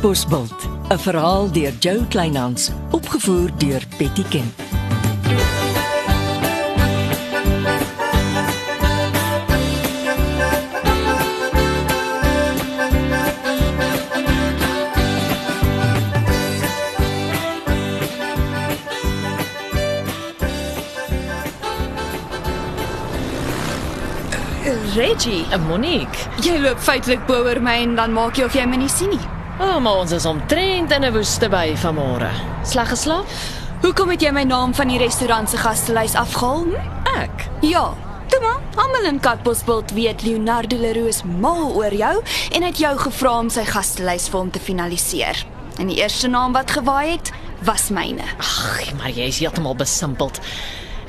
Katbosveld, 'n verhaal deur Jo Kleinhans, opgevoer deur Betty Ken. Reggie, Monique. jy loop feitelik bo oor my en dan maak jy of jy my nie sien nie. Oh, maar ons is omtrent in 'n woeste by vanmôre. Sleg geslaap? Hoekom het jy my naam van die restaurant se gastelys afgehaal? Hm? Ek. Ja, toe maar. Almal in Katbosveld weet Leonardo Leroux mal oor jou en het jou gevra om sy gastelys vir hom te finaliseer. En die eerste naam wat gewaai het, was myne. Ag, maar jy is heeltemal besimpeld.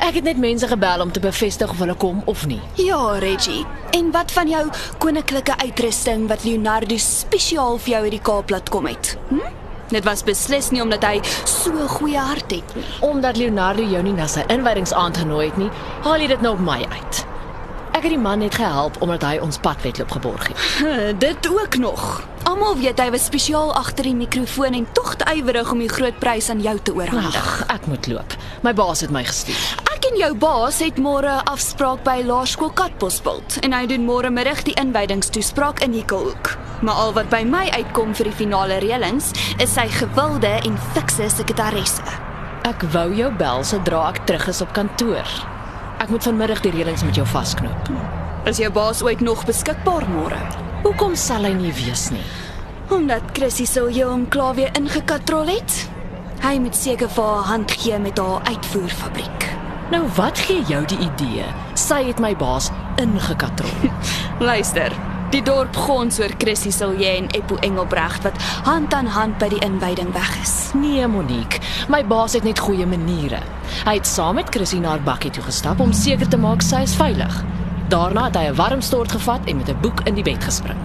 Ek het net mense gebel om te bevestig of hulle kom of nie. Ja, Reggie. En wat van jou koninklike uitrusting wat Leonardo spesiaal vir jou uit die Kaap laat kom het? Hm? Dit was beslis nie omdat hy so goeie hart het nie. Omdat Leonardo jou nie na sy inwydingsaand genooi het nie, haal jy dit nou op my uit. Ek het die man net gehelp omdat hy ons padwedloop geborg het. Dit ook nog. Almal weet hy was spesiaal agter die mikrofoon en tog te ywerig om die groot prys aan jou te oorhandig. Ag, ek moet loop. My baas het my gestuur. Ek en jou baas het môre afspraak by Laerskool Katbosveld en hy doen môre middag die inwydingstoespraak in Hekelhoek. Maar al wat by my uitkom vir die finale reëlings is sy gewilde en fikse sekretaresse. Ek wou jou bel sodra ek terug is op kantoor. Ek moet vanmiddag die reëlings met jou vasknoop. Is jou baas ooit nog beskikbaar môre? Hoekom sal hy nie wees nie? Omdat Chrissy Silje hom klaar weer ingekatrol het. Hy moet seker vir haar hand gee met haar uitvoerfabriek. Nou wat gee jou die idee? Sy het my baas ingekatrol. Luister, die dorp gons oor Chrissy Silje en Eppo Engelbregt wat hand aan hand by die inwyding weg is. Nee, Monique, my baas het net goeie maniere. Hy het saam met Chrissy na haar bakkie toe gestap om seker te maak sy is veilig. Daarna het hy 'n warm stort gevat en met 'n boek in die bed gespring.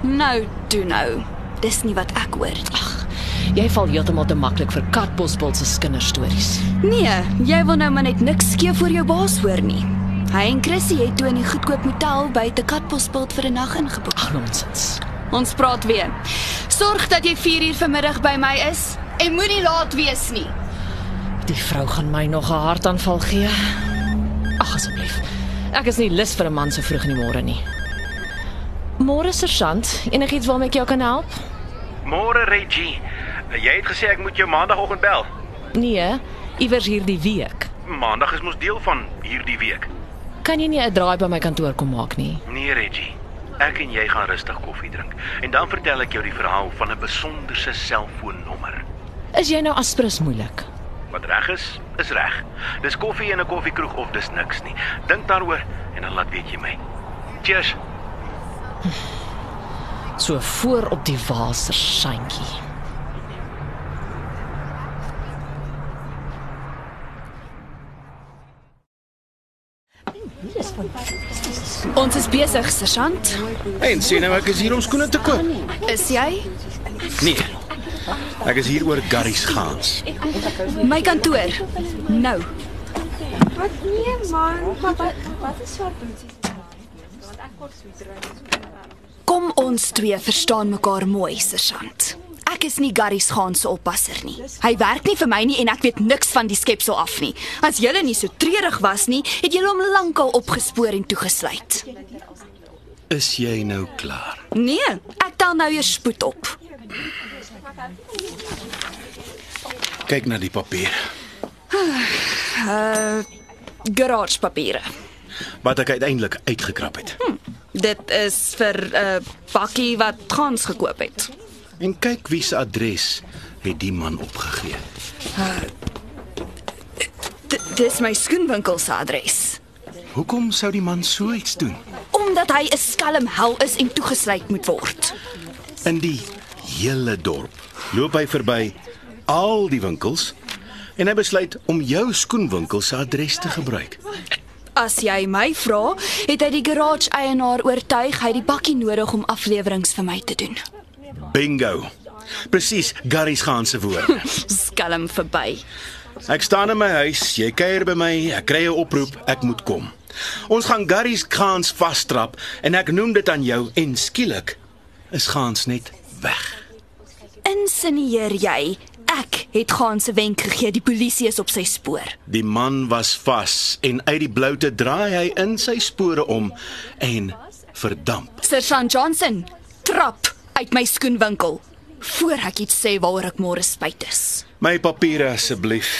Nou, toe nou. Dis nie wat ek hoor nie. Jy val heeltemal te maklik vir Katbosbul se kinderstories. Nee, jy wil nou maar net niks skeef voor jou baas hoor nie. Hy en Chrissy het toe in die goedkoop motel by te Katbospult vir 'n nag ingeboek. Ag, nonsens. Ons praat weer. Sorg dat jy 4 uur vanmiddag by my is en moenie laat wees nie. Die vrou gaan my nog 'n hartaanval gee. Ag asseblief. Ek is nie lus vir 'n man so vroeg in die môre nie. Môre sergeant, enigiets waarmee ek jou kan help? Môre Reggie. Jy het gesê ek moet jou maandagooggend bel. Nee, iewers hierdie week. Maandag is mos deel van hierdie week. Kan jy nie 'n draai by my kantoor kom maak nie? Nee Reggie. Ek en jy gaan rustig koffie drink en dan vertel ek jou die verhaal van 'n besonderse selfoonnommer. Is jy nou aspres moeilik? Wat reg is, is reg. Dis koffie in 'n koffiekroeg of dis niks nie. Dink daaroor en dan laat weet jy my. Cheers. So voor op die waser sandjie. Ons is besig, sergeant. En sê nou ek is hier om skoene te koop. Is jy? Nee. Ek is hier oor Garry's gaans. My kantoor. Nou. Wat nee man, maar wat wat is swart boetsies? Want ek kort sweeter. Kom ons twee verstaan mekaar mooi, sergeant. Is nie Gary se gaan se oppasser nie. Hy werk nie vir my nie en ek weet niks van die skepsel af nie. As julle nie so treurig was nie, het julle hom lankal opgespoor en toegesluit. Is jy nou klaar? Nee, ek tel nou eers spoed op. Kyk na die papier. Garagepapiere. Wat ek uiteindelik uitgekrap het. Dit is vir 'n uh, bakkie wat gans gekoop het. En kyk wie se adres het die man opgegee. D dis my skoenwinkel se adres. Hoekom sou die man so iets doen? Omdat hy 'n skelm hel is en toegesluit moet word. In die hele dorp loop hy verby al die winkels en hy besluit om jou skoenwinkel se adres te gebruik. As jy my vra, het hy die garage eienaar oortuig hy die bakkie nodig om afleweringe vir my te doen. Bingo. Presies, Garry's gaan se woorde. Skelm verby. Ek staan in my huis, jy kuier by my, ek kry 'n oproep, ek moet kom. Ons gaan Garry's Gaans vasstrap en ek noem dit aan jou en skielik is Gaans net weg. insinueer jy ek het gaan se wenk gegee die polisie is op sy spoor? Die man was vas en uit die bloute draai hy in sy spore om en verdamp. Sergeant Johnson, trap uit my skoenwinkel voor ek iets sê waaroor ek môre spyt is. My papiere asseblief.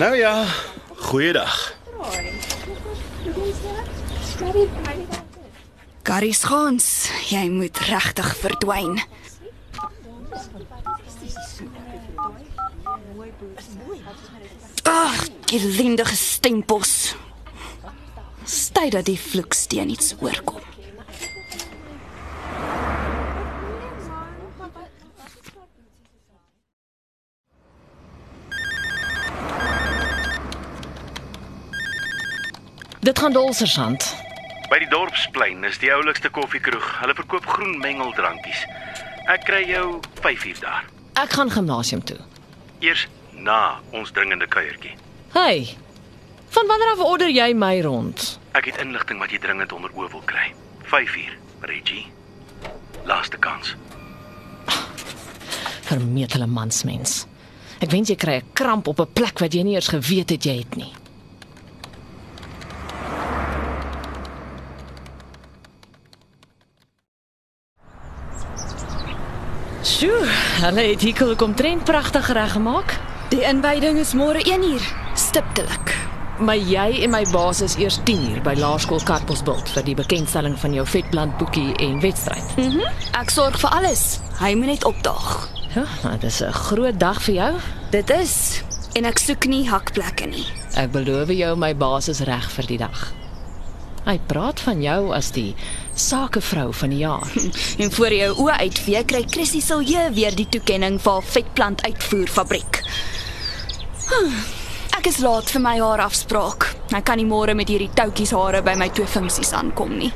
Nou ja, goeiedag. Gary Schans, jy moet regtig verdwyn. Ag, gelindige stempels. Stay dat die vloeksteen iets oorkom. Dit gaan dol sergeant. By die dorpsplein is die oulikste koffiekroeg. Hulle verkoop groen mengeldrankies. Ek kry jou 5 uur daar. Ek gaan gimnasium toe. Eers na ons dringende kuiertjie. Hey. Van wanneer af order jy my rond? Ek het inligting wat jy dringend onder oë wil kry. 5 uur, Reggie. Laaste kans. Vermetele mansmens. Ek wens jy kry 'n kramp op 'n plek wat jy nie eers geweet het jy het nie. Hulle het hier kom trend pragtig reggemaak. Die inwyding is môre 1uur, stiptelik. Maar jy en my baas is eers 10uur by Laerskool Kartbosbult vir die bekendstelling van jou vetplant boekie en wedstryd. Mhm. Ek sorg vir alles. Hy moet net opdaag. Ja, dit is 'n groot dag vir jou. Dit is en ek soek nie hakplekke nie. Ek beloof jou my baas is reg vir die dag. Hy praat van jou as die sakevrou van die jaar. En voor jou oë uitvee kry Chrissy Silje weer die toekenning vir haar vetplant uitvoerfabriek. Ek is laat vir my haarafspraak. Ek kan nie môre met hierdie toutjies hare by my twee funksies aankom nie.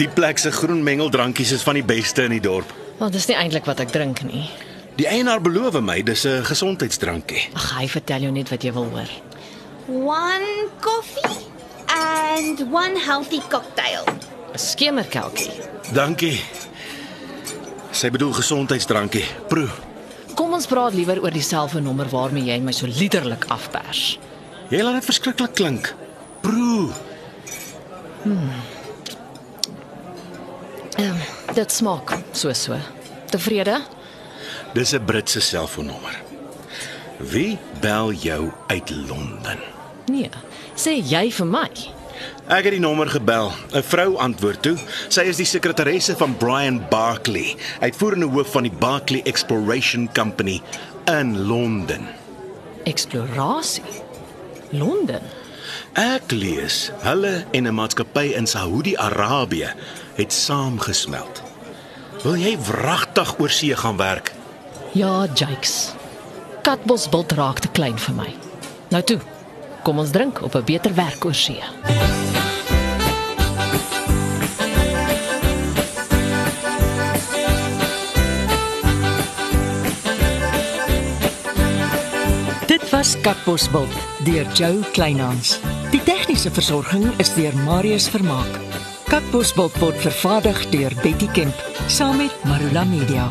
Die plek se groen mengeldrankies is van die beste in die dorp. Want dis nie eintlik wat ek drink nie. Die eienaar beloof my dis 'n gesondheidsdrankie. Ag, hy vertel jou net wat jy wil hoor. One coffee and one healthy cocktail. 'n Skemerkelkie. Dankie. Sy bedoel gesondheidsdrankie. Proe. Kom ons praat liewer oor die selfoonnommer waarmee jy my so liderlik afpers. Jy laat dit verskriklik klink. Proe. Ehm, dit smaak so so. Tevrede? Dis 'n Britse selfoonnommer. Wie bel jou uit Londen? Nee. Sê jy vir my. Ek het die nommer gebel. 'n Vrou antwoord toe. Sy is die sekretaresse van Brian Barkley, uitvoerende hoof van die Barkley Exploration Company in Londen. Eksplorasie. Londen. Ek lees hulle en 'n maatskappy in Saudi-Arabië het saamgesmelt. Wil jy wragtig oor see gaan werk? Ja, Jakes. Katbosbult raak te klein vir my. Nou toe. Kom ons drink op 'n beter werk oor see. Dit was Katbosveld deur Joe Kleinhans. Die tegniese versorging is deur Marius Vermaak. Katbosveld word vervaardig deur Betty Kemp saam met Marula Media.